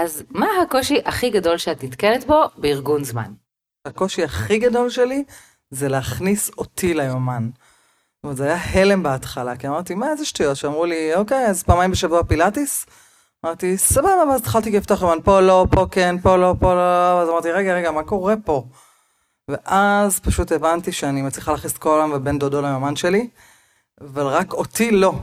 אז מה הקושי הכי גדול שאת נתקלת בו בארגון זמן? הקושי הכי גדול שלי זה להכניס אותי ליומן. זאת אומרת, זה היה הלם בהתחלה, כי אמרתי, מה, איזה שטויות? שאמרו לי, אוקיי, אז פעמיים בשבוע פילאטיס? אמרתי, סבבה, ואז התחלתי לפתוח יומן, פה לא, פה כן, פה לא, פה לא, אז אמרתי, רגע, רגע, מה קורה פה? ואז פשוט הבנתי שאני מצליחה להכניס את כל העולם ובן דודו ליומן שלי, אבל רק אותי לא.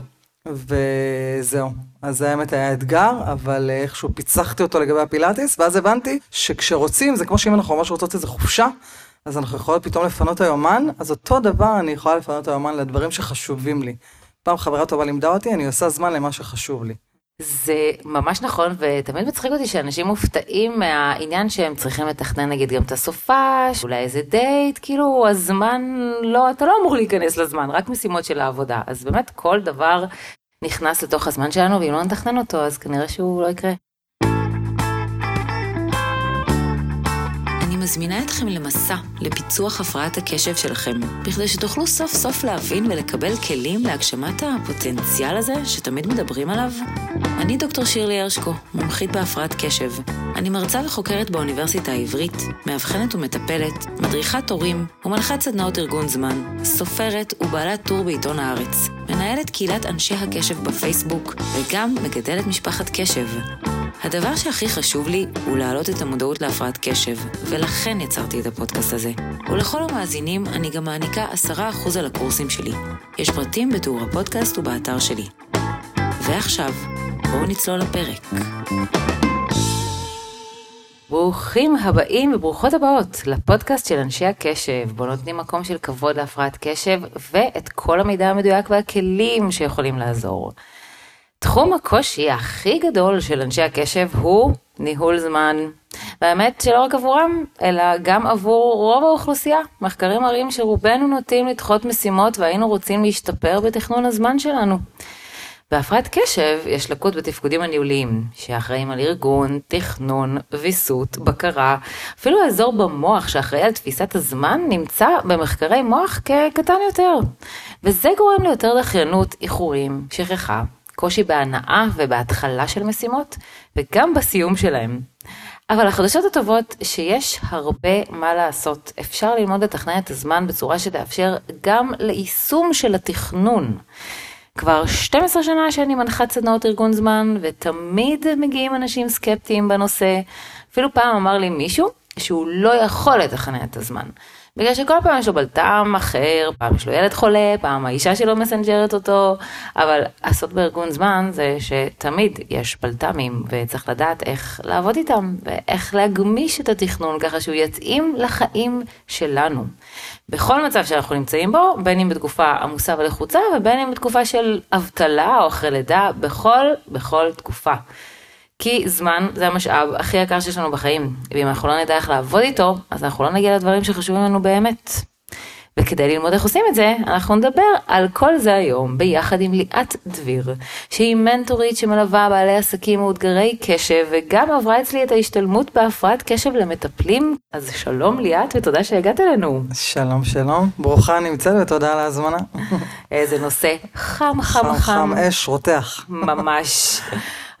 וזהו. אז האמת היה אתגר, אבל איכשהו פיצחתי אותו לגבי הפילאטיס, ואז הבנתי שכשרוצים, זה כמו שאם אנחנו ממש רוצות איזה חופשה, אז אנחנו יכולות פתאום לפנות היומן, אז אותו דבר אני יכולה לפנות היומן לדברים שחשובים לי. פעם חברה טובה לימדה אותי, אני עושה זמן למה שחשוב לי. זה ממש נכון, ותמיד מצחיק אותי שאנשים מופתעים מהעניין שהם צריכים לתכנן נגיד גם את הסופש, אולי איזה דייט, כאילו הזמן לא, אתה לא אמור להיכנס לזמן, רק משימות של העבודה. אז באמת כל דבר נכנס לתוך הזמן שלנו, ואם לא נתכנן אותו, אז כנראה שהוא לא יקרה. מזמינה אתכם למסע לפיצוח הפרעת הקשב שלכם, בכדי שתוכלו סוף סוף להבין ולקבל כלים להגשמת הפוטנציאל הזה שתמיד מדברים עליו. אני דוקטור שירלי הרשקו, מומחית בהפרעת קשב. אני מרצה וחוקרת באוניברסיטה העברית, מאבחנת ומטפלת, מדריכת הורים ומנחת סדנאות ארגון זמן, סופרת ובעלת טור בעיתון הארץ, מנהלת קהילת אנשי הקשב בפייסבוק, וגם מגדלת משפחת קשב. הדבר שהכי חשוב לי הוא להעלות את המודעות להפרעת קשב, ולכן יצרתי את הפודקאסט הזה. ולכל המאזינים אני גם מעניקה 10% על הקורסים שלי. יש פרטים בתיאור הפודקאסט ובאתר שלי. ועכשיו, בואו נצלול לפרק. ברוכים הבאים וברוכות הבאות לפודקאסט של אנשי הקשב, בו נותנים מקום של כבוד להפרעת קשב ואת כל המידע המדויק והכלים שיכולים לעזור. תחום הקושי הכי גדול של אנשי הקשב הוא ניהול זמן. והאמת שלא רק עבורם, אלא גם עבור רוב האוכלוסייה. מחקרים מראים שרובנו נוטים לדחות משימות והיינו רוצים להשתפר בתכנון הזמן שלנו. בהפרעת קשב יש לקות בתפקודים הניהוליים, שאחראים על ארגון, תכנון, ויסות, בקרה, אפילו האזור במוח שאחראי על תפיסת הזמן נמצא במחקרי מוח כקטן יותר. וזה גורם ליותר דחיינות, איחורים, שכחה, קושי בהנאה ובהתחלה של משימות, וגם בסיום שלהם. אבל החדשות הטובות שיש הרבה מה לעשות. אפשר ללמוד לתכנן את הזמן בצורה שתאפשר גם ליישום של התכנון. כבר 12 שנה שאני מנחת סדנאות ארגון זמן, ותמיד מגיעים אנשים סקפטיים בנושא. אפילו פעם אמר לי מישהו שהוא לא יכול לתכנן את הזמן. בגלל שכל פעם יש לו בלטם אחר, פעם יש לו ילד חולה, פעם האישה שלו מסנג'רת אותו, אבל הסוד בארגון זמן זה שתמיד יש בלטמים וצריך לדעת איך לעבוד איתם ואיך להגמיש את התכנון ככה שהוא יתאים לחיים שלנו. בכל מצב שאנחנו נמצאים בו, בין אם בתקופה עמוסה ולחוצה ובין אם בתקופה של אבטלה או אחרי לידה, בכל, בכל תקופה. כי זמן זה המשאב הכי יקר שיש לנו בחיים, ואם אנחנו לא נדע איך לעבוד איתו, אז אנחנו לא נגיע לדברים שחשובים לנו באמת. וכדי ללמוד איך עושים את זה, אנחנו נדבר על כל זה היום ביחד עם ליאת דביר, שהיא מנטורית שמלווה בעלי עסקים מאותגרי קשב, וגם עברה אצלי את ההשתלמות בהפרעת קשב למטפלים. אז שלום ליאת ותודה שהגעת אלינו. שלום שלום, ברוכה נמצאת ותודה על ההזמנה. איזה נושא חם חם חם. חם אש רותח. ממש.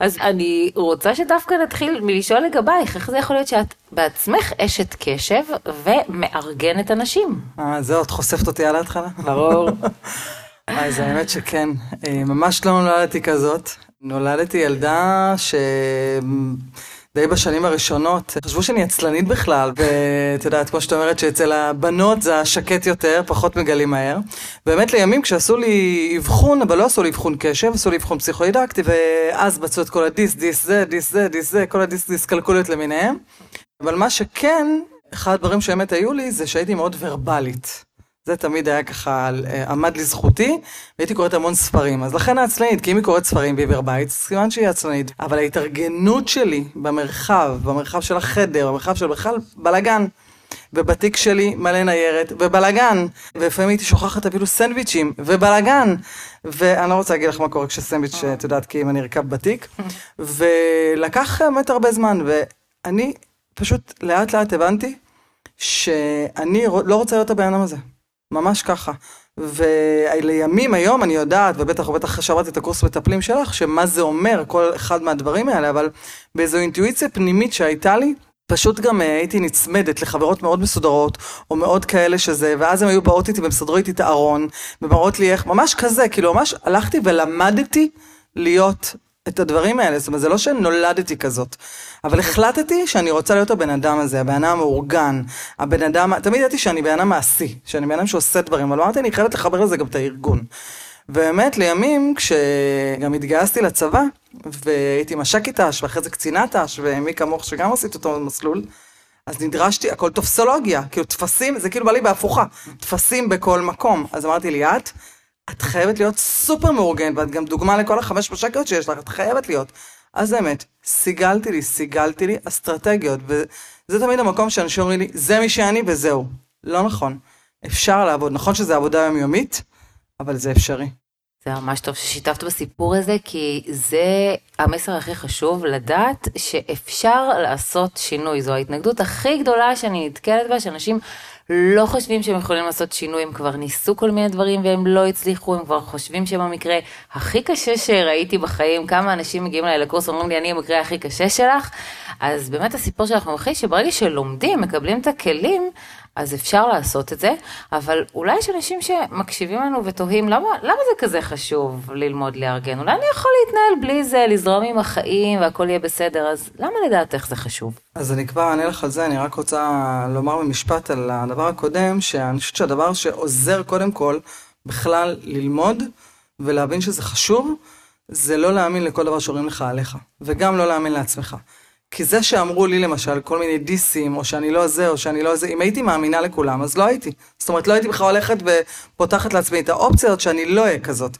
אז אני רוצה שדווקא נתחיל מלשאול לגבייך, איך זה יכול להיות שאת בעצמך אשת קשב ומארגנת אנשים? אה, זהו, את חושפת אותי על ההתחלה? ברור. אז האמת שכן, אה, ממש לא נולדתי כזאת. נולדתי ילדה ש... די בשנים הראשונות, חשבו שאני עצלנית בכלל, ואת יודעת, כמו שאת אומרת, שאצל הבנות זה השקט יותר, פחות מגלים מהר. באמת לימים כשעשו לי אבחון, אבל לא עשו לי אבחון קשב, עשו לי אבחון פסיכואידקטי, ואז מצאו את כל הדיס, דיס זה, דיס זה, דיס זה, כל הדיס דיס קלקוליות למיניהם. אבל מה שכן, אחד הדברים שבאמת היו לי, זה שהייתי מאוד ורבלית. זה תמיד היה ככה, אה, עמד לזכותי, והייתי קוראת המון ספרים. אז לכן העצלנית, כי אם היא קוראת ספרים והיא בבית, סימן שהיא עצלנית. אבל ההתארגנות שלי במרחב, במרחב של החדר, במרחב של בכלל בלאגן. ובתיק שלי מלא ניירת, ובלאגן, ולפעמים הייתי שוכחת אפילו סנדוויצ'ים, ובלאגן, ואני לא רוצה להגיד לך מה קורה כשסנדוויץ', את יודעת, כי אם אני ארכב בתיק, ולקח באמת הרבה זמן, ואני פשוט לאט לאט הבנתי שאני לא רוצה להיות הבן אדם הזה. ממש ככה. ולימים היום אני יודעת, ובטח ובטח שמעתי את הקורס מטפלים שלך, שמה זה אומר, כל אחד מהדברים האלה, אבל באיזו אינטואיציה פנימית שהייתה לי, פשוט גם אה, הייתי נצמדת לחברות מאוד מסודרות, או מאוד כאלה שזה, ואז הם היו באות איתי ומסדרו איתי את הארון, ומראות לי איך, ממש כזה, כאילו ממש הלכתי ולמדתי להיות את הדברים האלה, זאת אומרת, זה לא שנולדתי כזאת, אבל החלטתי שאני רוצה להיות הבן אדם הזה, הבן אדם המאורגן, הבן אדם, תמיד ידעתי שאני בן אדם מעשי, שאני בן אדם שעושה דברים, אבל אמרתי, אני חייבת לחבר לזה גם את הארגון. באמת, לימים, כשגם התגייסתי לצבא, והייתי מש"קית ת"ש, ואחרי זה קצינת ת"ש, ומי כמוך שגם עשית אותו מסלול, אז נדרשתי, הכל טופסולוגיה, כאילו טפסים, זה כאילו בא לי בהפוכה, טפסים בכל מקום. אז אמרתי לי, את, את חייבת להיות סופר מאורגנת, ואת גם דוגמה לכל החמש מש"קיות שיש לך, את חייבת להיות. אז באמת, סיגלתי לי, סיגלתי לי אסטרטגיות, וזה תמיד המקום שאנשים אומרים לי, זה מי שאני וזהו. לא נכון. אפשר לעבוד, נכון שזו עבודה יומיומית, אבל זה אפשרי. זה ממש טוב ששיתפת בסיפור הזה, כי זה המסר הכי חשוב, לדעת שאפשר לעשות שינוי. זו ההתנגדות הכי גדולה שאני נתקלת בה, שאנשים לא חושבים שהם יכולים לעשות שינוי, הם כבר ניסו כל מיני דברים והם לא הצליחו, הם כבר חושבים שהם המקרה הכי קשה שראיתי בחיים, כמה אנשים מגיעים אליי לקורס ואומרים לי, אני המקרה הכי קשה שלך. אז באמת הסיפור שלך ממחיש שברגע שלומדים, מקבלים את הכלים, אז אפשר לעשות את זה, אבל אולי יש אנשים שמקשיבים לנו ותוהים, למה, למה זה כזה חשוב ללמוד לארגן? אולי אני יכול להתנהל בלי זה, לזרום עם החיים והכל יהיה בסדר, אז למה לדעתך זה חשוב? אז אני כבר אענה לך על זה, אני רק רוצה לומר במשפט על הדבר הקודם, שאני חושבת שהדבר שעוזר קודם כל בכלל ללמוד ולהבין שזה חשוב, זה לא להאמין לכל דבר שאומרים לך עליך, וגם לא להאמין לעצמך. כי זה שאמרו לי למשל כל מיני דיסים, או שאני לא זה, או שאני לא זה, אם הייתי מאמינה לכולם, אז לא הייתי. זאת אומרת, לא הייתי בכלל הולכת ופותחת לעצמי את האופציות שאני לא אהיה כזאת.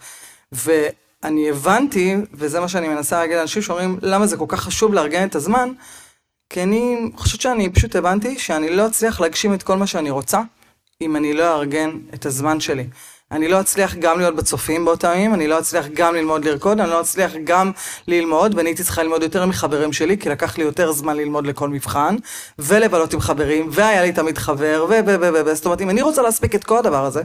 ואני הבנתי, וזה מה שאני מנסה להגיד לאנשים שאומרים, למה זה כל כך חשוב לארגן את הזמן, כי אני חושבת שאני פשוט הבנתי שאני לא אצליח להגשים את כל מה שאני רוצה, אם אני לא אארגן את הזמן שלי. אני לא אצליח גם להיות בצופים באותם ימים, אני לא אצליח גם ללמוד לרקוד, אני לא אצליח גם ללמוד, ואני הייתי צריכה ללמוד יותר מחברים שלי, כי לקח לי יותר זמן ללמוד לכל מבחן, ולבלות עם חברים, והיה לי תמיד חבר, ו... ו... ו... ו... זאת אומרת, אם אני רוצה להספיק את כל הדבר הזה,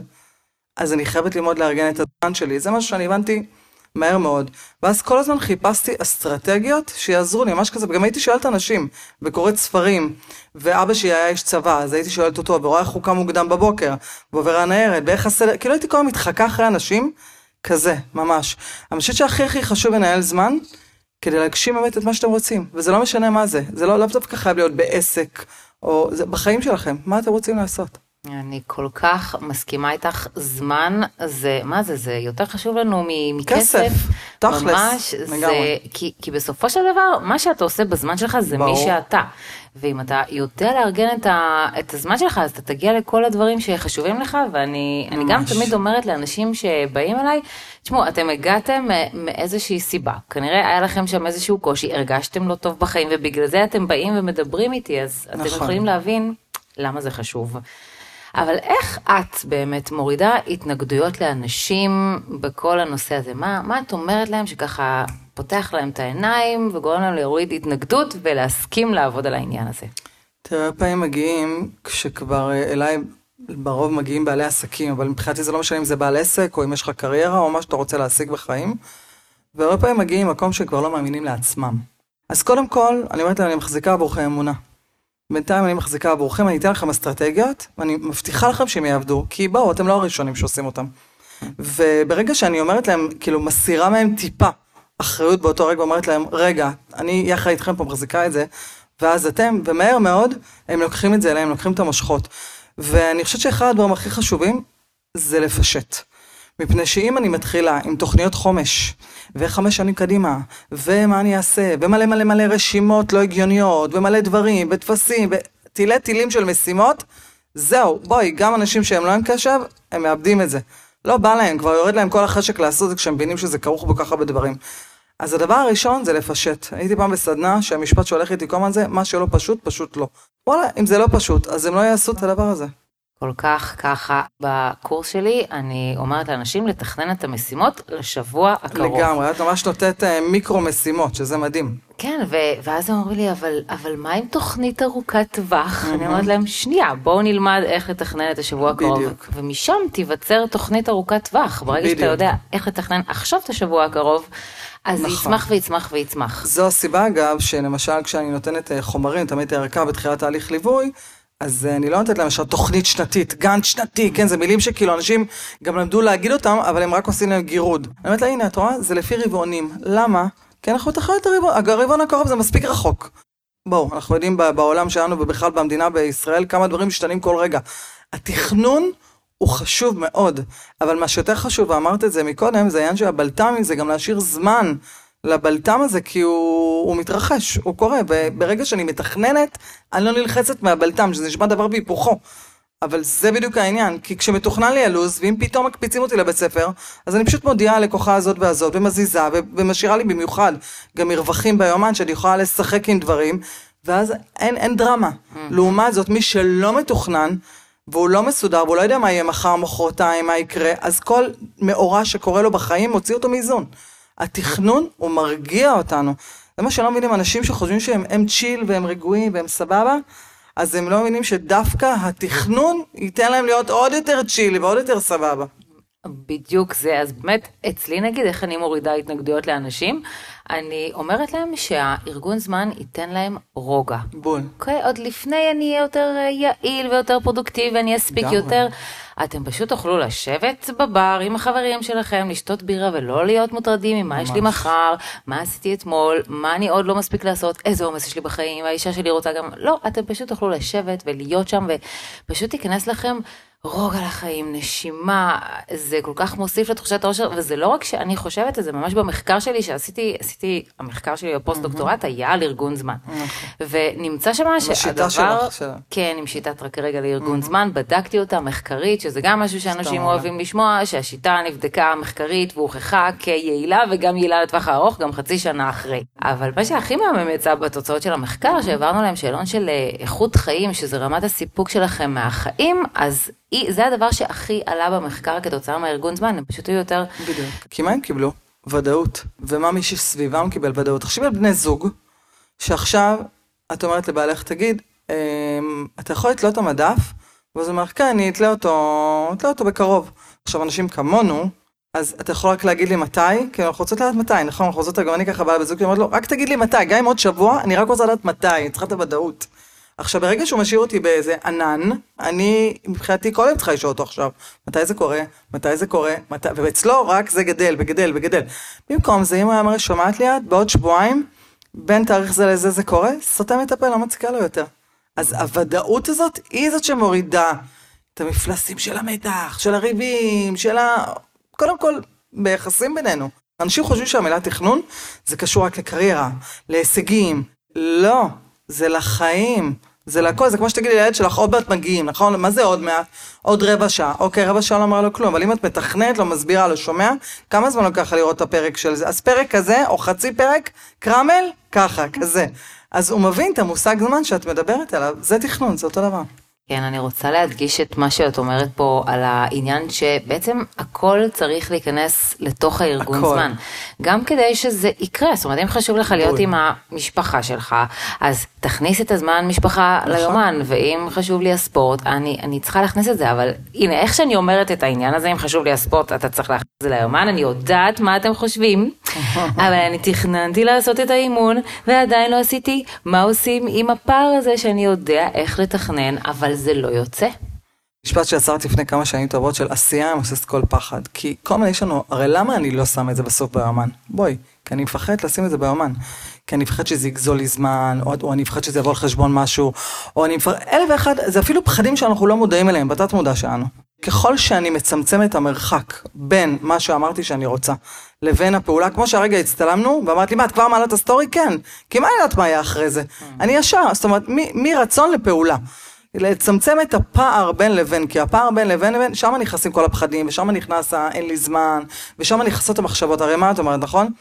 אז אני חייבת ללמוד לארגן את הזמן שלי. זה משהו שאני הבנתי מהר מאוד. ואז כל הזמן חיפשתי אסטרטגיות שיעזרו לי, ממש כזה, וגם הייתי שואלת אנשים, וקוראת ספרים, ואבא שלי היה איש צבא, אז הייתי שואלת אותו, ורואה איך הוא קם מוקדם בבוקר, ועובר הניירת, ואיך הסדר, כאילו הייתי כל הזמן מתחקה אחרי אנשים, כזה, ממש. אני חושבת שהכי הכי חשוב לנהל זמן, כדי להגשים באמת את מה שאתם רוצים, וזה לא משנה מה זה, זה לא לאו דווקא חייב להיות בעסק, או זה בחיים שלכם, מה אתם רוצים לעשות. אני כל כך מסכימה איתך, זמן זה, מה זה, זה יותר חשוב לנו מכסף. כסף, תכלס, ממש, לגמרי. זה, כי, כי בסופו של דבר, מה שאתה עושה בזמן שלך זה ברור. מי שאתה. ואם אתה יודע לארגן את, ה, את הזמן שלך, אז אתה תגיע לכל הדברים שחשובים לך, ואני גם תמיד אומרת לאנשים שבאים אליי, תשמעו, אתם הגעתם מאיזושהי סיבה, כנראה היה לכם שם איזשהו קושי, הרגשתם לא טוב בחיים, ובגלל זה אתם באים ומדברים איתי, אז נכון. אתם יכולים להבין למה זה חשוב. אבל איך את באמת מורידה התנגדויות לאנשים בכל הנושא הזה? מה, מה את אומרת להם שככה פותח להם את העיניים וגורם להם להוריד התנגדות ולהסכים לעבוד על העניין הזה? תראה, פעמים מגיעים כשכבר אה, אליי ברוב מגיעים בעלי עסקים, אבל מבחינתי זה לא משנה אם זה בעל עסק או אם יש לך קריירה או מה שאתה רוצה להשיג בחיים. והרבה פעמים מגיעים ממקום שכבר לא מאמינים לעצמם. אז קודם כל, אני אומרת להם, אני מחזיקה עבורכם אמונה. בינתיים אני מחזיקה עבורכם, אני אתן לכם אסטרטגיות, ואני מבטיחה לכם שהם יעבדו, כי בואו, אתם לא הראשונים שעושים אותם. וברגע שאני אומרת להם, כאילו, מסירה מהם טיפה אחריות באותו רגע, אומרת להם, רגע, אני יחד איתכם פה מחזיקה את זה, ואז אתם, ומהר מאוד, הם לוקחים את זה אליהם, לוקחים את המושכות. ואני חושבת שאחד הדברים הכי חשובים, זה לפשט. מפני שאם אני מתחילה עם תוכניות חומש, וחמש שנים קדימה, ומה אני אעשה, ומלא מלא מלא רשימות לא הגיוניות, ומלא דברים, וטפסים, ותילי תילים של משימות, זהו, בואי, גם אנשים שהם לא עם קשב, הם מאבדים את זה. לא בא להם, כבר יורד להם כל החשק לעשות את זה כשהם מבינים שזה כרוך בכל כך הרבה דברים. אז הדבר הראשון זה לפשט. הייתי פעם בסדנה שהמשפט שהולך איתי כל הזמן זה, מה שלא פשוט, פשוט לא. וואלה, אם זה לא פשוט, אז הם לא יעשו את הדבר הזה. כל כך ככה בקורס שלי, אני אומרת לאנשים לתכנן את המשימות לשבוע הקרוב. לגמרי, את ממש נותנת אה, מיקרו משימות, שזה מדהים. כן, ו- ואז הם אומרים לי, אבל, אבל מה עם תוכנית ארוכת טווח? אני אומרת להם, שנייה, בואו נלמד איך לתכנן את השבוע הקרוב. בדיוק. ומשם תיווצר תוכנית ארוכת טווח. ברגע שאתה בדיוק. יודע איך לתכנן עכשיו את השבוע הקרוב, אז נכון. יצמח ויצמח ויצמח. זו הסיבה אגב, שלמשל כשאני נותנת אה, חומרים, תמיד ערכה בתחילת תהליך ליווי, אז אה, אני לא נותנת להם עכשיו תוכנית שנתית, גאנט שנתי, כן, זה מילים שכאילו אנשים גם למדו להגיד אותם, אבל הם רק עושים להם גירוד. אני אומרת לה, הנה, את רואה? זה לפי רבעונים. למה? כי אנחנו את הרבעון, הרבעון הקרוב זה מספיק רחוק. בואו, אנחנו יודעים בעולם שלנו ובכלל במדינה בישראל כמה דברים משתנים כל רגע. התכנון הוא חשוב מאוד, אבל מה שיותר חשוב, ואמרת את זה מקודם, זה העניין של הבלת"מים, זה גם להשאיר זמן לבלת"ם הזה, כי הוא, הוא מתרחש, הוא קורה. וברגע שאני מתכננת, אני לא נלחצת מהבלת"ם, שזה נשמע דבר בהיפוכו. אבל זה בדיוק העניין, כי כשמתוכנן לי הלו"ז, ואם פתאום מקפיצים אותי לבית ספר, אז אני פשוט מודיעה הלקוחה הזאת והזאת, ומזיזה, ומשאירה לי במיוחד גם מרווחים ביומן, שאני יכולה לשחק עם דברים, ואז אין, אין דרמה. לעומת זאת, מי שלא מתוכנן, והוא לא מסודר, והוא לא יודע מה יהיה מחר, מחרתיים, מה יקרה, אז כל מאורע שקורה לו בחיים מוציא אותו מאיזון. התכנון, הוא מרגיע אותנו. זה מה שלא מבינים, אנשים שחושבים שהם הם צ'יל והם רגועים והם סבבה, אז הם לא מבינים שדווקא התכנון ייתן להם להיות עוד יותר צ'יל ועוד יותר סבבה. בדיוק זה, אז באמת, אצלי נגיד, איך אני מורידה התנגדויות לאנשים, אני אומרת להם שהארגון זמן ייתן להם רוגע. בול. אוקיי, עוד לפני אני אהיה יותר אה, יעיל ויותר פרודוקטיבי, אני אספיק. יותר. אתם פשוט תוכלו לשבת בבר עם החברים שלכם, לשתות בירה ולא להיות מוטרדים ממה יש לי. מחר, מה עשיתי אתמול, מה אני עוד לא מספיק לעשות, איזה עומס יש לי בחיים, האישה שלי רוצה גם, לא, אתם פשוט תוכלו לשבת ולהיות שם ופשוט ייכנס לכם רוגע לחיים, נשימה, זה כל כך מוסיף לתחושת האושר, וזה לא רק שאני חושבת את זה, ממש במחקר שלי שעשיתי, עשיתי, המחקר שלי בפוסט דוקטורט היה על ארגון זמן. ונמצא שם השיטה שהדבר, שלך. כן, עם שיטת רק רגע לארגון זמן, בדקתי אותה מחקרית, שזה גם משהו שאנשים. אוהבים לשמוע, שהשיטה נבדקה מחקרית והוכחה כיעילה וגם יעילה לטווח הארוך, גם חצי שנה אחרי. אבל מה שהכי מהמם יצא בתוצאות של המחקר, שהעברנו להם שאלון של אה, איכות חיים, שזה רמת הסיפוק שלכם מהחיים, אז זה הדבר שהכי עלה במחקר כתוצאה מהארגון זמן, הם פשוט היו יותר... בדיוק. כי מה הם קיבלו? ודאות. ומה מי שסביבם קיבל ודאות? תחשבי על בני זוג, שעכשיו את אומרת לבעלך, תגיד, אמ, אתה יכול לתלות את המדף? ואז הוא אומר, כן, אני אתלה אותו, אתלה אותו בקרוב. עכשיו, אנשים כמונו, אז אתה יכול רק להגיד לי מתי? כי אנחנו רוצות לדעת מתי, נכון? אנחנו רוצות, גם אני ככה באה בזוג, אני אומרת לו, רק תגיד לי מתי, גם אם עוד שבוע, אני רק רוצה לדעת מתי, אני צריכה את הוודאות. עכשיו, ברגע שהוא משאיר אותי באיזה ענן, אני, מבחינתי, כל היום צריכה לשאול אותו עכשיו, מתי זה קורה, מתי זה קורה, מתי, ואצלו רק זה גדל וגדל וגדל. במקום זה, אם הוא היה אומר, שומעת לי את, בעוד שבועיים, בין תאריך זה לזה זה קורה, סותם את הפה, לא מציקה לו יותר. אז הוודאות הזאת, היא זאת שמורידה את המפלסים של המתח, של הריבים, של ה... קודם כל, ביחסים בינינו. אנשים חושבים שהמילה תכנון זה קשור רק לקריירה, להישגים. לא, זה לחיים. זה לכל, זה כמו שתגידי לילד שלך, עוד מעט מגיעים, נכון? מה זה עוד מעט? עוד רבע שעה. אוקיי, רבע שעה לא אמרה לו כלום, אבל אם את מתכננת, לא מסבירה, לא שומע, כמה זמן לוקח לראות את הפרק של זה? אז פרק כזה, או חצי פרק, קרמל, ככה, כזה. אז הוא מבין את המושג זמן שאת מדברת עליו, זה תכנון, זה אותו דבר. כן, אני רוצה להדגיש את מה שאת אומרת פה על העניין שבעצם הכל צריך להיכנס לתוך הארגון הכל. זמן. גם כדי שזה יקרה, זאת אומרת, אם חשוב לך להיות בול. עם המשפחה שלך, אז תכניס את הזמן משפחה נכון. ליומן, ואם חשוב לי הספורט, אני, אני צריכה להכניס את זה, אבל הנה, איך שאני אומרת את העניין הזה, אם חשוב לי הספורט, אתה צריך להכניס את זה ליומן, אני יודעת מה אתם חושבים, אבל אני תכננתי לעשות את האימון, ועדיין לא עשיתי מה עושים עם הפער הזה שאני יודע איך לתכנן, אבל זה לא יוצא. משפט שיצרתי לפני כמה שנים טובות של עשייה מבוססת כל פחד. כי כל מיני יש לנו, הרי למה אני לא שם את זה בסוף ביומן? בואי, כי אני מפחד לשים את זה ביומן. כי אני מפחד שזה יגזול לי זמן, או, או אני מפחד שזה יבוא על חשבון משהו, או אני מפחד, אלף ואחד, זה אפילו פחדים שאנחנו לא מודעים אליהם, בתת מודע שלנו. ככל שאני מצמצם את המרחק בין מה שאמרתי שאני רוצה, לבין הפעולה, כמו שהרגע הצטלמנו, ואמרת לי, מה, את כבר מעלה את הסטורי? כן. כי מה יודעת מה יהיה אחרי זה? אני ישר, זאת אומרת, מרצון לפעולה. לצמצם את הפער בין לבין, כי הפער בין לבין לבין, שם נכנסים כל הפחדים, ושם נכנס האין לי זמן, ושם נכנסות המחשבות, הרי מה את אומרת, נכון?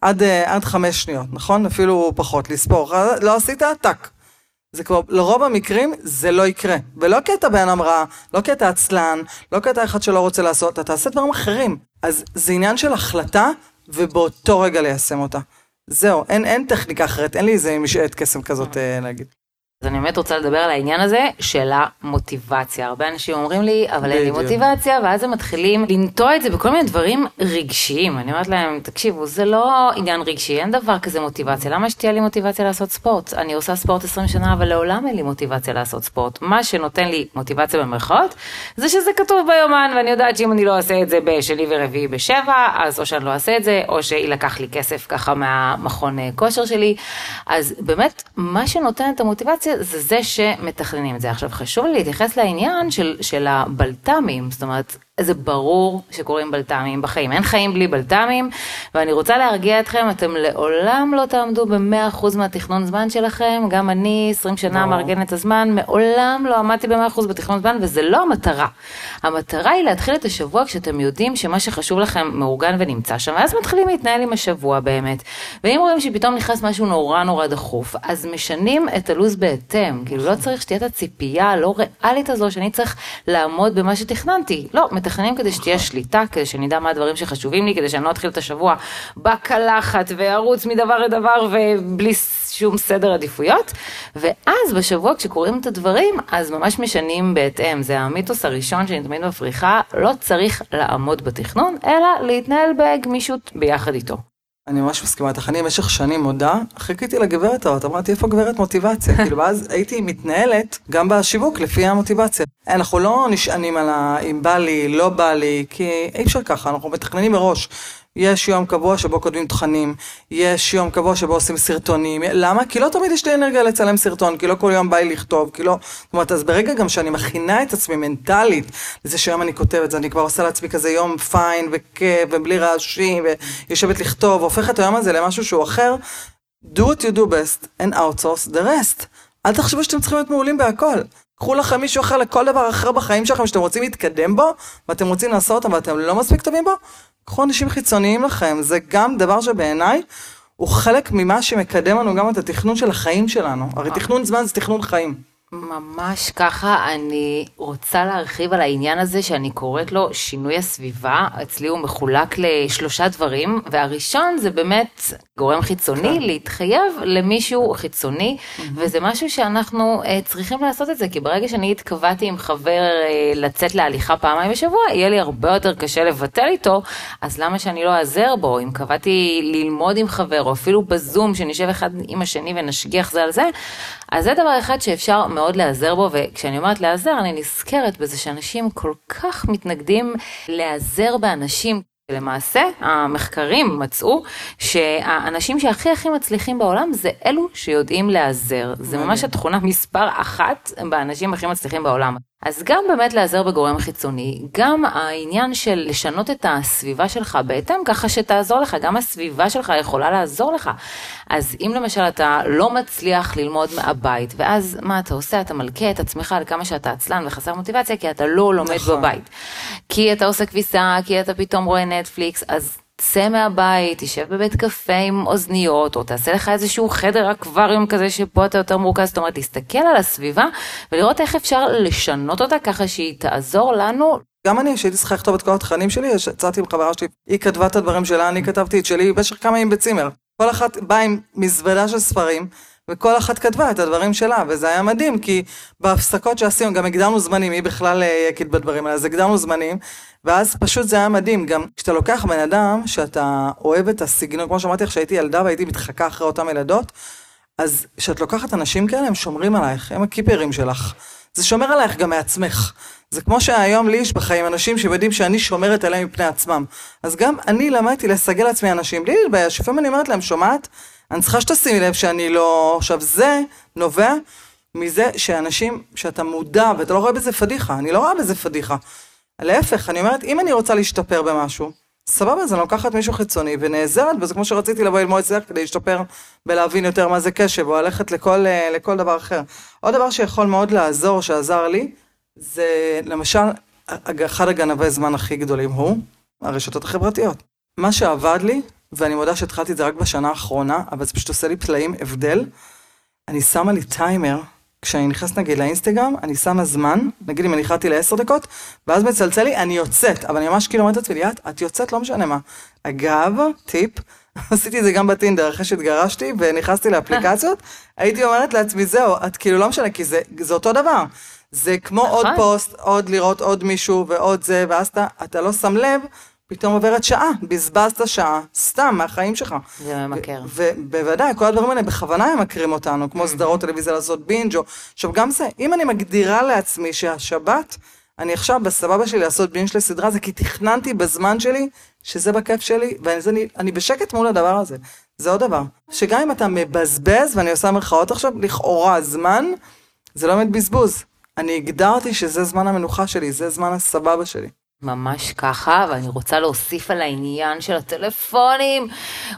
עד, אה, עד חמש שניות, נכון? אפילו פחות, לספור. לא עשית? טאק. זה כבר, לרוב המקרים זה לא יקרה. ולא כי אתה בן אדם רע, לא כי אתה עצלן, לא כי אתה אחד שלא רוצה לעשות, אתה תעשה דברים אחרים. אז זה עניין של החלטה, ובאותו רגע ליישם אותה. זהו, אין, אין טכניקה אחרת, אין לי איזה משעט קסם כזאת אה, להגיד. אז אני באמת רוצה לדבר על העניין הזה של המוטיבציה. הרבה אנשים אומרים לי, אבל אין לי מוטיבציה, ואז הם מתחילים לנטוע את זה בכל מיני דברים רגשיים. אני אומרת להם, תקשיבו, זה לא עניין רגשי, אין דבר כזה מוטיבציה. למה שתהיה לי מוטיבציה לעשות ספורט? אני עושה ספורט 20 שנה, אבל לעולם אין לי מוטיבציה לעשות ספורט. מה שנותן לי מוטיבציה במרכאות, זה שזה כתוב ביומן, ואני יודעת שאם אני לא אעשה את זה בשני ורביעי בשבע, אז או שאני לא אעשה את זה, או שיילקח לי כסף ככה מהמכון אה, כושר שלי. אז באמת, מה שנותן את המוטיבציה, זה זה שמתכננים את זה. עכשיו חשוב לי להתייחס לעניין של, של הבלת"מים, זאת אומרת, זה ברור שקורים בלת"מים בחיים, אין חיים בלי בלת"מים, ואני רוצה להרגיע אתכם, אתם לעולם לא תעמדו ב-100% מהתכנון זמן שלכם, גם אני 20 שנה מארגנת את הזמן, מעולם לא עמדתי ב-100% בתכנון זמן, וזה לא המטרה. המטרה היא להתחיל את השבוע כשאתם יודעים שמה שחשוב לכם מאורגן ונמצא שם, ואז מתחילים להתנהל עם השבוע באמת. ואם רואים שפתאום נכנס משהו נורא נורא דחוף, אז משנים את הלו"ז בהתאם, כאילו לא צריך שתהיה את הציפייה הלא ריאלית הזו שאני צריך לעמוד במה שתכננתי, לא, מתכננים כדי שתהיה שליטה, כדי שאני אדע מה הדברים שחשובים לי, כדי שאני לא אתחיל את השבוע בקלחת וארוץ מדבר לדבר ובלי שום סדר עדיפויות. ואז בשבוע כשקוראים את הדברים, אז ממש משנים בהתאם. זה המיתוס הראשון שאני תמיד מפריחה, לא צריך לעמוד בתכנון, אלא להתנהל בגמישות ביחד איתו. אני ממש מסכימה איתך, אני במשך שנים מודה, חיכיתי לגברת הזאת, אמרתי איפה גברת מוטיבציה, כאילו ואז הייתי מתנהלת גם בשיווק לפי המוטיבציה. אנחנו לא נשענים על ה... אם בא לי, לא בא לי, כי אי אפשר ככה, אנחנו מתכננים מראש. יש יום קבוע שבו כותבים תכנים, יש יום קבוע שבו עושים סרטונים, למה? כי לא תמיד יש לי אנרגיה לצלם סרטון, כי לא כל יום בא לי לכתוב, כי לא... זאת אומרת, אז ברגע גם שאני מכינה את עצמי מנטלית לזה שהיום אני כותבת, אז אני כבר עושה לעצמי כזה יום פיין וכיף ובלי רעשים, ויושבת לכתוב, והופך את היום הזה למשהו שהוא אחר, do what you do best and outsource the rest. אל תחשבו שאתם צריכים להיות מעולים בהכל. קחו לכם מישהו אחר לכל דבר אחר בחיים שלכם שאתם רוצים להתקדם בו, ואתם רוצים לעשות אותו ואתם לא מספיק טובים בו, קחו אנשים חיצוניים לכם, זה גם דבר שבעיניי הוא חלק ממה שמקדם לנו גם את התכנון של החיים שלנו. הרי תכנון זמן זה תכנון חיים. ממש ככה, אני רוצה להרחיב על העניין הזה שאני קוראת לו שינוי הסביבה. אצלי הוא מחולק לשלושה דברים, והראשון זה באמת גורם חיצוני, כן. להתחייב למישהו חיצוני. וזה משהו שאנחנו uh, צריכים לעשות את זה, כי ברגע שאני התקבעתי עם חבר uh, לצאת להליכה פעמיים בשבוע, יהיה לי הרבה יותר קשה לבטל איתו, אז למה שאני לא אעזר בו? אם קבעתי ללמוד עם חבר, או אפילו בזום, שנשב אחד עם השני ונשגיח זה על זה, אז זה דבר אחד שאפשר מאוד להיעזר בו, וכשאני אומרת להיעזר, אני נזכרת בזה שאנשים כל כך מתנגדים להיעזר באנשים. למעשה המחקרים מצאו שהאנשים שהכי הכי מצליחים בעולם זה אלו שיודעים להיעזר. זה ממש התכונה מספר אחת באנשים הכי מצליחים בעולם. אז גם באמת להיעזר בגורם חיצוני, גם העניין של לשנות את הסביבה שלך בהתאם ככה שתעזור לך, גם הסביבה שלך יכולה לעזור לך. אז אם למשל אתה לא מצליח ללמוד מהבית, ואז מה אתה עושה? אתה מלכה את עצמך על כמה שאתה עצלן וחסר מוטיבציה, כי אתה לא לומד נכון. בבית. כי אתה עושה כביסה, כי אתה פתאום רואה נטפליקס, אז צא מהבית, תשב בבית קפה עם אוזניות, או תעשה לך איזשהו חדר אקווריום כזה שפה אתה יותר מורכז, זאת אומרת, תסתכל על הסביבה ולראות איך אפשר לשנות אותה ככה שהיא תעזור לנו. גם אני, שהייתי צריכה לכתוב את כל התכנים שלי, יצאתי עם חברה שלי, היא כתבה את הדברים שלה, אני כתבתי את שלי במשך כמה ימים בצימר. כל אחת באה עם מזוודה של ספרים, וכל אחת כתבה את הדברים שלה, וזה היה מדהים, כי בהפסקות שעשינו, גם הגדרנו זמנים, היא בכלל אה, יקית בדברים האלה, אז הגדרנו זמנים, ואז פשוט זה היה מדהים, גם כשאתה לוקח בן אדם שאתה אוהב את הסגנון, כמו שאמרתי לך שהייתי ילדה והייתי מתחקה אחרי אותם ילדות, אז כשאת לוקחת אנשים כאלה, הם שומרים עלייך, הם הקיפרים שלך. זה שומר עלייך גם מעצמך. זה כמו שהיום לי יש בחיים אנשים שיודעים שאני שומרת עליהם מפני עצמם. אז גם אני למדתי לסגל לעצמי אנשים, בלי להתבייש, לפעמים אני אומרת להם, שומעת? אני צריכה שתשימי לב שאני לא... עכשיו, זה נובע מזה שאנשים, שאתה מודע, ואתה לא רואה בזה פדיחה, אני לא רואה בזה פדיחה. להפך, אני אומרת, אם אני רוצה להשתפר במשהו, סבבה, אז אני לוקחת מישהו חיצוני ונעזרת בזה, כמו שרציתי לבוא ללמוד אצלך כדי להשתפר בלהבין יותר מה זה קשב, או ללכת לכל, אה, לכל דבר אחר. עוד דבר שיכול מאוד לעזור, שעזר לי, זה למשל, אחד הגנבי זמן הכי גדולים הוא הרשתות החברתיות. מה שעבד לי, ואני מודה שהתחלתי את זה רק בשנה האחרונה, אבל זה פשוט עושה לי פלאים, הבדל, אני שמה לי טיימר כשאני נכנסת נגיד לאינסטגרם, אני שמה זמן, נגיד אם אני החלטתי לעשר דקות, ואז מצלצל לי, אני יוצאת, אבל אני ממש כאילו אומרת לעצמי, ליאת, את יוצאת, לא משנה מה. אגב, טיפ, עשיתי את זה גם בטינדר, אחרי שהתגרשתי ונכנסתי לאפליקציות, הייתי אומרת לעצמי, זהו, את כאילו לא משנה, כי זה, זה אותו דבר. זה כמו עוד נכון. פוסט, עוד לראות עוד מישהו ועוד זה, ואז אתה, אתה לא שם לב, פתאום עוברת שעה, בזבזת שעה, סתם, מהחיים שלך. זה ממכר. ובוודאי, כל הדברים האלה בכוונה ממכרים אותנו, כמו סדרות טלוויזיה לעשות בינג' או... עכשיו, גם זה, אם אני מגדירה לעצמי שהשבת, אני עכשיו בסבבה שלי לעשות בינג' לסדרה, זה כי תכננתי בזמן שלי, שזה בכיף שלי, ואני אני בשקט מול הדבר הזה. זה עוד דבר. שגם אם אתה מבזבז, ואני עושה מרכאות עכשיו, לכאורה זמן, זה לא באמת בזבוז. אני הגדרתי שזה זמן המנוחה שלי, זה זמן הסבבה שלי. ממש ככה, ואני רוצה להוסיף על העניין של הטלפונים.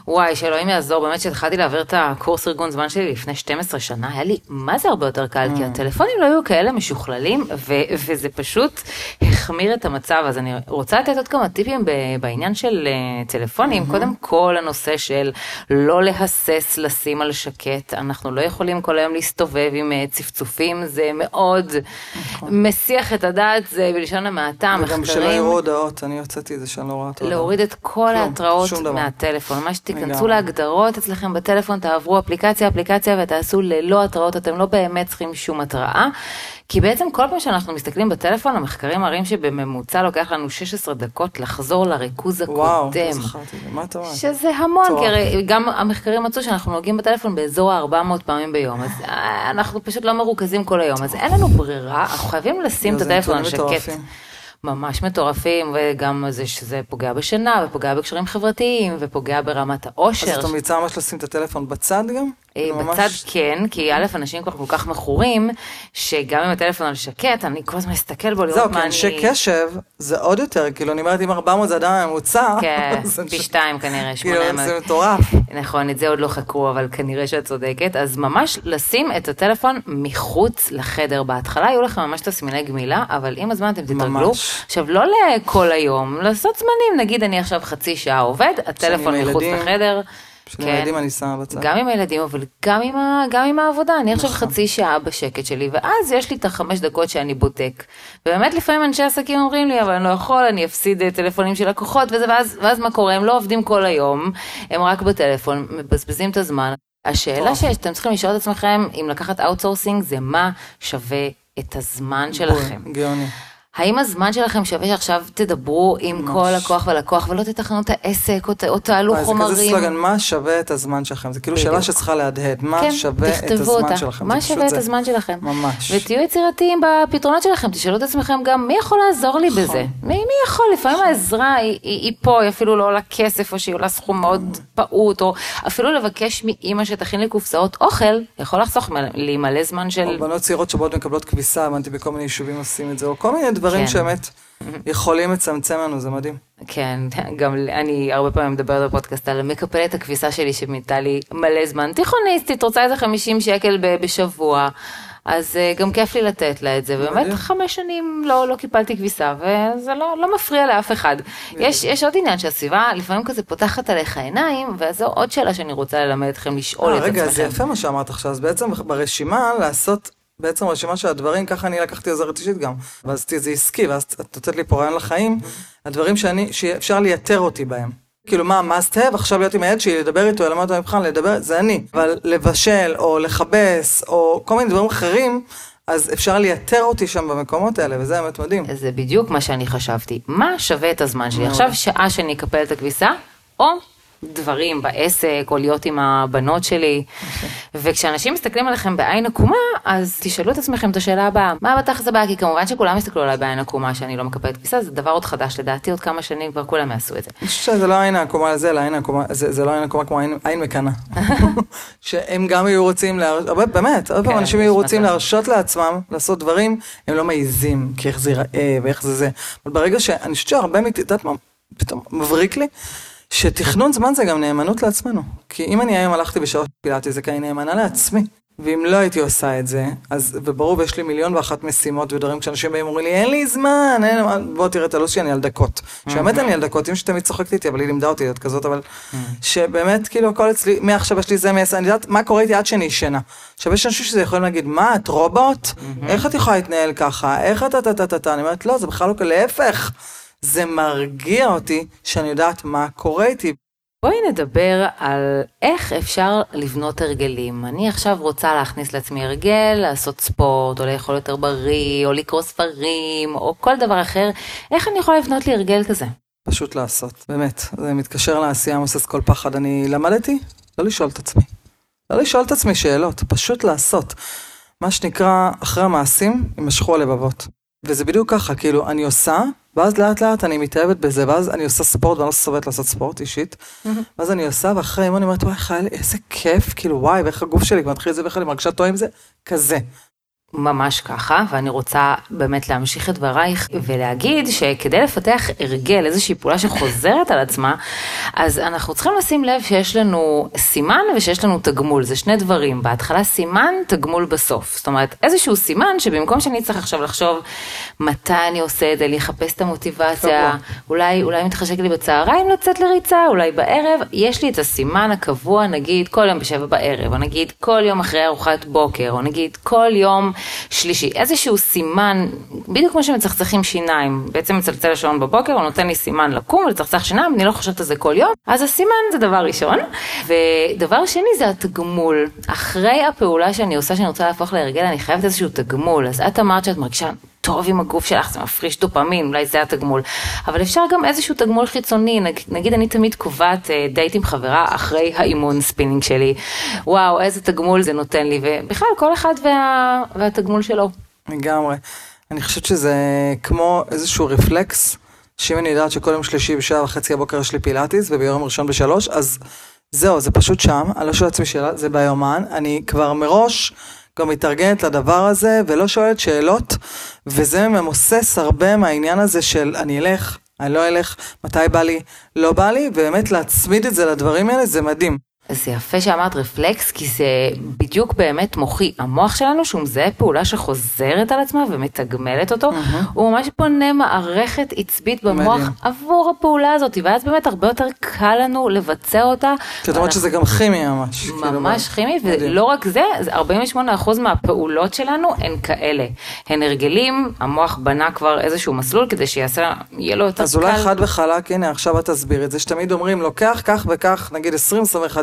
וואי, שאלוהים יעזור, באמת שהתחלתי להעביר את הקורס ארגון זמן שלי לפני 12 שנה, היה לי מה זה הרבה יותר קל, כי הטלפונים לא היו כאלה משוכללים, ו- וזה פשוט החמיר את המצב. אז אני רוצה לתת עוד כמה טיפים ב- בעניין של uh, טלפונים. קודם כל, הנושא של לא להסס לשים על שקט. אנחנו לא יכולים כל היום להסתובב עם uh, צפצופים, זה מאוד מסיח את הדעת, זה בלשון המעטה. וגם שלא יראו הודעות, אני הוצאתי את זה שאני לא רואה את ההודעות. להוריד את כל ההתראות. מהטלפון. ממש תיכנסו לגמרי. להגדרות אצלכם בטלפון, תעברו אפליקציה אפליקציה ותעשו ללא התראות, אתם לא באמת צריכים שום התראה. כי בעצם כל פעם שאנחנו מסתכלים בטלפון, המחקרים מראים שבממוצע לוקח לנו 16 דקות לחזור לריכוז וואו, הקודם. לא זכרתי מה אתה אומר? שזה המון. כי הרי גם המחקרים מצאו שאנחנו נוגעים בטלפון באזור ה-400 פעמים ביום, אז אה, אנחנו פשוט לא מרוכזים כל היום, אז אין לנו ברירה, אנחנו חייבים לשים את הטלפון על שקט. ממש מטורפים, וגם זה שזה פוגע בשינה, ופוגע בקשרים חברתיים, ופוגע ברמת אז האושר. את ממליצה ממש לשים את הטלפון בצד גם? אה, כאילו, ממש- בצד כן, כי א', אנשים כבר כל כך מכורים, שגם אם הטלפון על שקט, אני כל הזמן אסתכל בו לראות זהו, מה כי אנשי קשב זה עוד יותר, כאילו, אני אומרת, אם 400 זה אדם ממוצע, כן, פי שתיים כנראה, כאילו, 800. זה מטורף. נכון, את זה עוד לא חקרו, אבל כנראה שאת צודקת. אז ממש לשים את הטלפון מחוץ לחדר. בהתחלה היו לכם ממש תסמיני גמילה, אבל עם הזמן אתם תתרגלו. עכשיו, לא לכל היום, לעשות זמנים, נגיד אני עכשיו חצי שעה עובד, הטלפון מחוץ. לחדר. כשאני עם הילדים אני שמה בצד. גם עם הילדים, אבל גם עם, ה, גם עם העבודה. אני עכשיו נכון. חצי שעה בשקט שלי, ואז יש לי את החמש דקות שאני בודק. ובאמת לפעמים אנשי עסקים אומרים לי, אבל אני לא יכול, אני אפסיד אה, טלפונים של לקוחות, וזה, ואז, ואז מה קורה? הם לא עובדים כל היום, הם רק בטלפון, מבזבזים את הזמן. השאלה טוב. שאתם צריכים לשאול את עצמכם, אם לקחת outsourcing, זה מה שווה את הזמן שלכם. גאוני. האם הזמן שלכם שווה שעכשיו תדברו עם כל לקוח ולקוח ולא תתכנו את העסק או, ת- או תעלו וואי, זה חומרים? כזה סלוגן, מה שווה את הזמן שלכם? זה כאילו שאלה בדיוק. שצריכה להדהד, מה כן, שווה את הזמן אותה. שלכם? מה שווה את זה. הזמן שלכם? ממש. ותהיו יצירתיים בפתרונות שלכם, תשאלו את עצמכם גם מי יכול לעזור לי בזה? מי, מי יכול? לפעמים העזרה היא, היא, היא פה, היא אפילו לא עולה כסף, או שהיא עולה סכום מאוד פעוט, או אפילו לבקש מאימא שתכין לי קופסאות אוכל, יכול לחסוך לי מלא זמן של... או בנות צעירות שבאות מקבלות כביסה, הבנתי בכל מיני יישובים עושים את זה, או כל מיני דברים כן. שבאמת יכולים לצמצם לנו, זה מדהים. כן, גם אני הרבה פעמים מדברת בפודקאסט על מקפלת הכביסה שלי שמינתה לי מלא זמן. תיכוניסטית, רוצה איזה 50 שקל בשבוע, אז אה, גם כיף לי לתת לה את זה. באמת. חמש שנים לא, לא קיבלתי כביסה, וזה לא, לא מפריע לאף אחד. יש, יש עוד עניין שהסביבה לפעמים כזה פותחת עליך עיניים, וזו עוד שאלה שאני רוצה ללמד אתכם לשאול אה, את רגע, עצמכם. זה יפה מה שאמרת עכשיו, אז בעצם ברשימה לעשות, בעצם רשימה של הדברים, ככה אני לקחתי עוזרת אישית גם, ואז עשיתי את זה עסקי, ואז את נותנת לי פה רעיון לחיים, הדברים שאני, שאפשר לייתר אותי בהם. כאילו מה must have, עכשיו להיות עם הילד שלי, לדבר איתו, ללמד אותו מבחן, לדבר, זה אני. אבל לבשל, או לכבס, או כל מיני דברים אחרים, אז אפשר לייתר אותי שם במקומות האלה, וזה באמת מדהים. זה בדיוק מה שאני חשבתי. מה שווה את הזמן שלי? עכשיו שעה שאני אקפל את הכביסה, או דברים בעסק, או להיות עם הבנות שלי. וכשאנשים מסתכלים עליכם בעין עקומה, אז תשאלו את עצמכם את השאלה הבאה, מה בתכלס הבאה? כי כמובן שכולם יסתכלו עליי בעין עקומה שאני לא מקפלת כביסה, זה דבר עוד חדש, לדעתי עוד כמה שנים כבר כולם יעשו את זה. אני חושב שזה לא העין העקומה לזה, אלא זה, לא העין העקומה כמו עין, עין מקנה. שהם גם היו רוצים, להר... הרבה, באמת, הרבה פעם כן, אנשים היו רוצים. להרשות לעצמם לעשות דברים, הם לא מעיזים, כי איך זה ייראה ואיך זה זה. אבל ברגע שאני חושבת שהרבה, את יודעת מה, פתאום מבריק לי, שתכנון זמן זה גם נאמנות לעצמנו. כי אם אני היום הלכתי בשעות פילאטיס, זה כי אני נאמנה לעצמי. ואם לא הייתי עושה את זה, אז, וברור, ויש לי מיליון ואחת משימות ודברים, כשאנשים באים אומרים לי, אין לי זמן, אין, בוא תראה את הלו"ז שלי, אני על דקות. שבאמת אני על דקות, אמא שתמיד צוחקת איתי, אבל היא לימדה אותי להיות כזאת, אבל שבאמת, כאילו, הכל אצלי, מעכשיו יש לי זה, מעשר, אני יודעת מה קורה איתי עד שאני ישנה. עכשיו, יש אנשים שזה יכולים להגיד, מה, את רובוט? איך את יכולה להתנהל ככה? איך אתה, אתה, אתה, אתה, אתה? אני אומרת, לא, זה בכלל לא, להפך. זה מרגיע אותי שאני יודעת מה קורה איתי. בואי נדבר על איך אפשר לבנות הרגלים. אני עכשיו רוצה להכניס לעצמי הרגל, לעשות ספורט, או לאכול יותר בריא, או לקרוא ספרים, או כל דבר אחר. איך אני יכולה לבנות לי הרגל כזה? פשוט לעשות, באמת. זה מתקשר לעשייה מבוסס כל פחד. אני למדתי לא לשאול את עצמי. לא לשאול את עצמי שאלות, פשוט לעשות. מה שנקרא, אחרי המעשים, יימשכו הלבבות. וזה בדיוק ככה, כאילו, אני עושה, ואז לאט לאט אני מתאהבת בזה, ואז אני עושה ספורט, ואני לא סובלת לעשות ספורט אישית. ואז אני עושה, ואחרי אימון אני אומרת, וואי, חייל, איזה כיף, כאילו, וואי, ואיך הגוף שלי מתחיל את זה, ואיך אני מרגישה טועה עם זה, כזה. ממש ככה, ואני רוצה באמת להמשיך את דברייך ולהגיד שכדי לפתח הרגל, איזושהי פעולה שחוזרת על עצמה, אז אנחנו צריכים לשים לב שיש לנו סימן ושיש לנו תגמול, זה שני דברים, בהתחלה סימן, תגמול בסוף. זאת אומרת, איזשהו סימן שבמקום שאני צריך עכשיו לחשוב מתי אני עושה את זה, לחפש את המוטיבציה, אולי, אולי מתחשק לי בצהריים לצאת לריצה, אולי בערב, יש לי את הסימן הקבוע, נגיד כל יום בשבע בערב, או נגיד כל יום אחרי ארוחת בוקר, או נגיד כל יום שלישי, איזשהו סימן, בדיוק כמו שמצחצחים שיניים, בעצם מצלצל השעון בבוקר, הוא נותן לי סימן לקום ולצחצח שיניים, אני לא חושבת על זה כל יום, אז הסימן זה דבר ראשון. ודבר שני זה התגמול. אחרי הפעולה שאני עושה, שאני רוצה להפוך להרגל, אני חייבת איזשהו תגמול. אז את אמרת שאת מרגישה טוב עם הגוף שלך, זה מפריש דופמין, אולי זה התגמול. אבל אפשר גם איזשהו תגמול חיצוני, נגיד, אני תמיד קובעת אה, דייט עם חברה אחרי האימון ספינינג שלי. וואו, איזה תגמול זה נותן לי, ובכלל כל אחד וה, והתגמול שלו. לגמרי. אני חושבת שזה כמו איזשהו רפלקס, שאם אני יודעת שכל יום שלישי בשעה וחצי הבוקר יש לי פילאטיס, וביום ראשון בשלוש, אז זהו, זה פשוט שם, אני לא שואל לעצמי שאלה, זה ביומן, אני כבר מראש... גם מתארגנת לדבר הזה ולא שואלת שאלות, וזה ממוסס הרבה מהעניין הזה של אני אלך, אני לא אלך, מתי בא לי, לא בא לי, ובאמת להצמיד את זה לדברים האלה זה מדהים. זה יפה שאמרת רפלקס, כי זה בדיוק באמת מוחי. המוח שלנו, שהוא מזהה פעולה שחוזרת על עצמה ומתגמלת אותו, mm-hmm. הוא ממש בונה מערכת עצבית במוח מדהים. עבור הפעולה הזאת, ואז באמת הרבה יותר קל לנו לבצע אותה. זאת אומרת שזה גם כימי ממש. כאילו, ממש כאילו כימי, מדהים. ולא רק זה, 48% מהפעולות שלנו הן כאלה. הן הרגלים, המוח בנה כבר איזשהו מסלול כדי שיעשה, יהיה לו יותר אז קל. אז אולי חד וחלק, הנה עכשיו את תסביר את זה, שתמיד אומרים, לוקח כך וכך, נגיד 20-21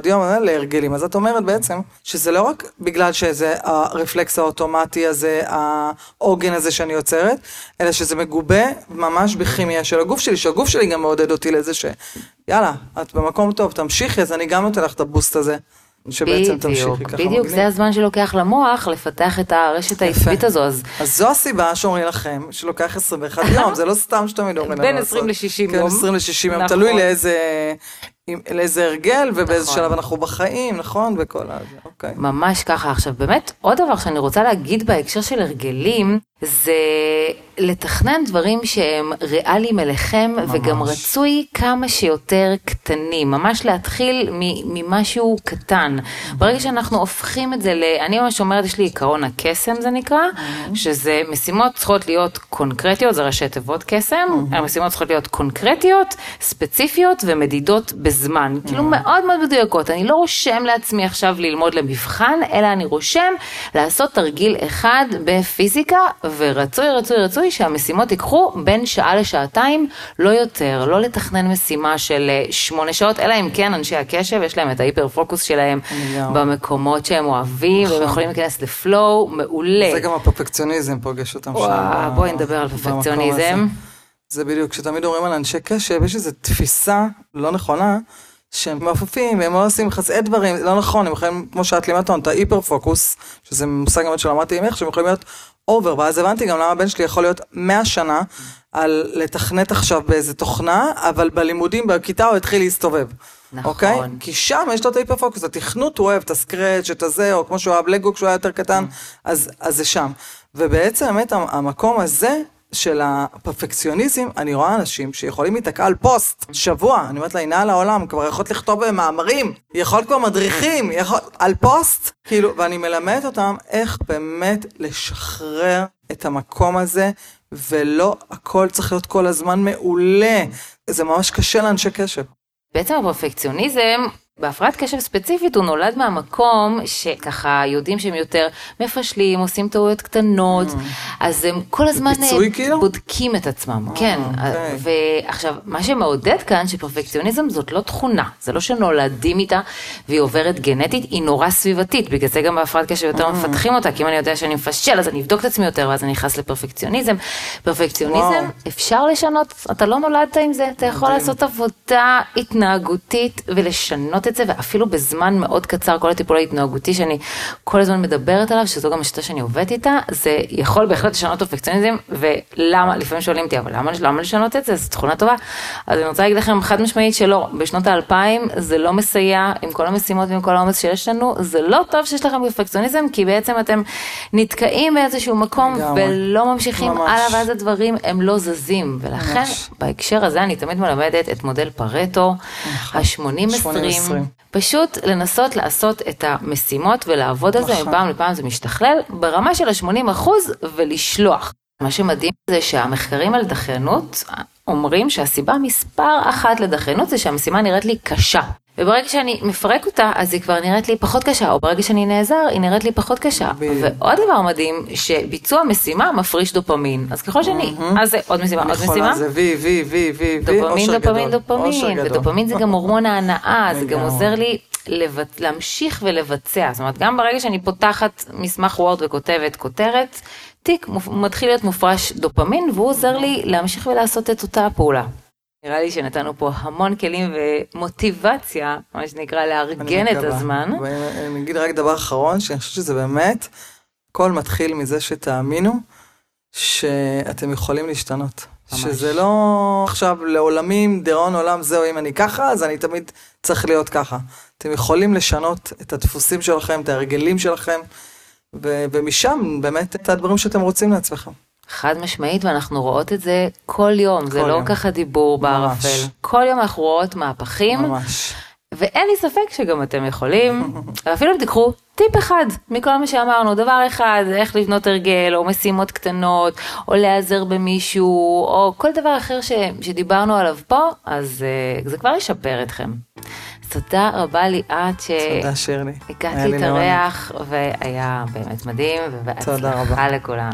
יום להרגלים. אז את אומרת בעצם שזה לא רק בגלל שזה הרפלקס האוטומטי הזה, העוגן הזה שאני יוצרת, אלא שזה מגובה ממש בכימיה של הגוף שלי, שהגוף שלי גם מעודד אותי לזה ש... יאללה, את במקום טוב, תמשיכי, אז אני גם נותן לך את הבוסט הזה. שבעצם תמשיכי ככה בדיוק, זה הזמן שלוקח למוח לפתח את הרשת העצבית הזו. אז... אז זו הסיבה שאומרים לכם שלוקח 21 יום, זה לא סתם שתמיד אומרים לנו. בין 20 ל-60 כן, יום. כן, 20 ל-60 יום, תלוי לאיזה לאיזה הרגל ובאיזה נכון. שלב אנחנו בחיים, נכון? וכל הזה, אוקיי. ממש ככה. עכשיו, באמת, עוד דבר שאני רוצה להגיד בהקשר של הרגלים, זה לתכנן דברים שהם ריאליים אליכם, ממש. וגם רצוי כמה שיותר קטנים. ממש להתחיל ממשהו קטן. ברגע שאנחנו הופכים את זה ל... אני ממש אומרת, יש לי עיקרון הקסם זה נקרא, שזה משימות צריכות להיות קונקרטיות, זה ראשי תיבות קסם, המשימות צריכות להיות קונקרטיות, ספציפיות ומדידות בזמן. כאילו מאוד מאוד מדויקות. אני לא רושם לעצמי עכשיו ללמוד למבחן, אלא אני רושם לעשות תרגיל אחד בפיזיקה. ורצוי, רצוי, רצוי שהמשימות ייקחו בין שעה לשעתיים, לא יותר, לא לתכנן משימה של אה, שמונה שעות, אלא אם כן אנשי הקשב, יש להם את ההיפר פוקוס שלהם במקומות שהם אוהבים, והם נכון. יכולים להיכנס לפלואו, מעולה. זה גם הפרפקציוניזם פוגש אותם שם. בואי נדבר על פרפקציוניזם. זה בדיוק, כשתמיד אומרים על אנשי קשב, יש איזו תפיסה לא נכונה. שהם מעופפים והם לא עושים חצאי דברים, לא נכון, הם יכולים, כמו שאת לימדת אותנו, את ההיפר פוקוס, שזה מושג באמת שלמדתי ממך, שהם יכולים להיות over, ואז הבנתי גם למה הבן שלי יכול להיות 100 שנה על לתכנת עכשיו באיזה תוכנה, אבל בלימודים בכיתה הוא התחיל להסתובב. נכון. אוקיי? כי שם יש לו את ה hyper focus, התכנות הוא אוהב את ה Scratch, את הזה, או כמו שהוא אוהב לגו כשהוא היה יותר קטן, אז, אז זה שם. ובעצם באמת המקום הזה, של הפרפקציוניזם, אני רואה אנשים שיכולים להיתקע על פוסט, שבוע, אני אומרת לה, הנה על העולם, כבר יכולת לכתוב מאמרים, יכולת כבר מדריכים, יכול... על פוסט, כאילו, ואני מלמדת אותם איך באמת לשחרר את המקום הזה, ולא הכל צריך להיות כל הזמן מעולה. זה ממש קשה לאנשי קשב. בעצם הפרפקציוניזם בהפרעת קשב ספציפית הוא נולד מהמקום שככה יודעים שהם יותר מפשלים, עושים טעויות קטנות, mm. אז הם כל הזמן פיצוי כאילו? בודקים את עצמם, oh, כן. Okay. אוקיי. ועכשיו, מה שמעודד כאן שפרפקציוניזם זאת לא תכונה, זה לא שנולדים איתה והיא עוברת גנטית, היא נורא סביבתית, בגלל זה גם בהפרעת קשב יותר mm. מפתחים אותה, כי אם אני יודע שאני מפשל אז אני אבדוק את עצמי יותר ואז אני נכנס לפרפקציוניזם. פרפקציוניזם wow. אפשר לשנות, אתה לא נולדת עם זה, אתה יכול לעשות עבודה התנהגותית ולשנות לשנות את זה, ואפילו בזמן מאוד קצר, כל הטיפול ההתנהגותי שאני כל הזמן מדברת עליו, שזו גם השיטה שאני עובדת איתה, זה יכול בהחלט לשנות אופקציוניזם, ולמה, לפעמים שואלים אותי, אבל למה, למה לשנות את זה? זו תכונה טובה. אז אני רוצה להגיד לכם חד משמעית שלא, בשנות האלפיים זה לא מסייע עם כל המשימות ועם כל העומס שיש לנו, זה לא טוב שיש לכם אופקציוניזם, כי בעצם אתם נתקעים באיזשהו מקום גמרי. ולא ממשיכים הלאה, ואז הדברים הם לא זזים. ולכן, ממש. בהקשר הזה אני תמיד מלמדת את מודל פרטו, נכון. ה-80-20, 20. פשוט לנסות לעשות את המשימות ולעבוד על זה, נכון. מפעם לפעם זה משתכלל, ברמה של ה-80% ולשלוח. מה שמדהים זה שהמחקרים על דחיינות אומרים שהסיבה מספר אחת לדחיינות זה שהמשימה נראית לי קשה. וברגע שאני מפרק אותה, אז היא כבר נראית לי פחות קשה, או ברגע שאני נעזר, היא נראית לי פחות קשה. ועוד דבר מדהים, שביצוע משימה מפריש דופמין. אז ככל שאני, אז זה עוד משימה, עוד משימה. זה וי, וי, וי, וי, וי, דופמין, דופמין, דופמין. ודופמין זה גם הורמון ההנאה, זה גם עוזר לי להמשיך ולבצע. זאת אומרת, גם ברגע שאני פותחת מסמך וורד וכותבת כותרת, תיק מתחיל להיות מופרש דופמין, והוא עוזר לי להמשיך ולעשות את אותה הפעולה. נראה לי שנתנו פה המון כלים ומוטיבציה, מה שנקרא, לארגן את הזמן. אני אגיד רק דבר אחרון, שאני חושבת שזה באמת, הכל מתחיל מזה שתאמינו שאתם יכולים להשתנות. ממש. שזה לא עכשיו לעולמים, דיראון עולם, זהו, אם אני ככה, אז אני תמיד צריך להיות ככה. אתם יכולים לשנות את הדפוסים שלכם, את ההרגלים שלכם, ו- ומשם באמת את הדברים שאתם רוצים לעצמכם. חד משמעית, ואנחנו רואות את זה כל יום, כל זה לא יום. לא ככה דיבור בערפל. כל יום אנחנו רואות מהפכים. ממש. ואין לי ספק שגם אתם יכולים, אפילו אם תיקחו טיפ אחד מכל מה שאמרנו, דבר אחד, איך לבנות הרגל, או משימות קטנות, או להיעזר במישהו, או כל דבר אחר ש, שדיברנו עליו פה, אז uh, זה כבר ישפר אתכם. תודה רבה ליאת שהגעת להתארח, והיה באמת מדהים, ובהצלחה לכולם.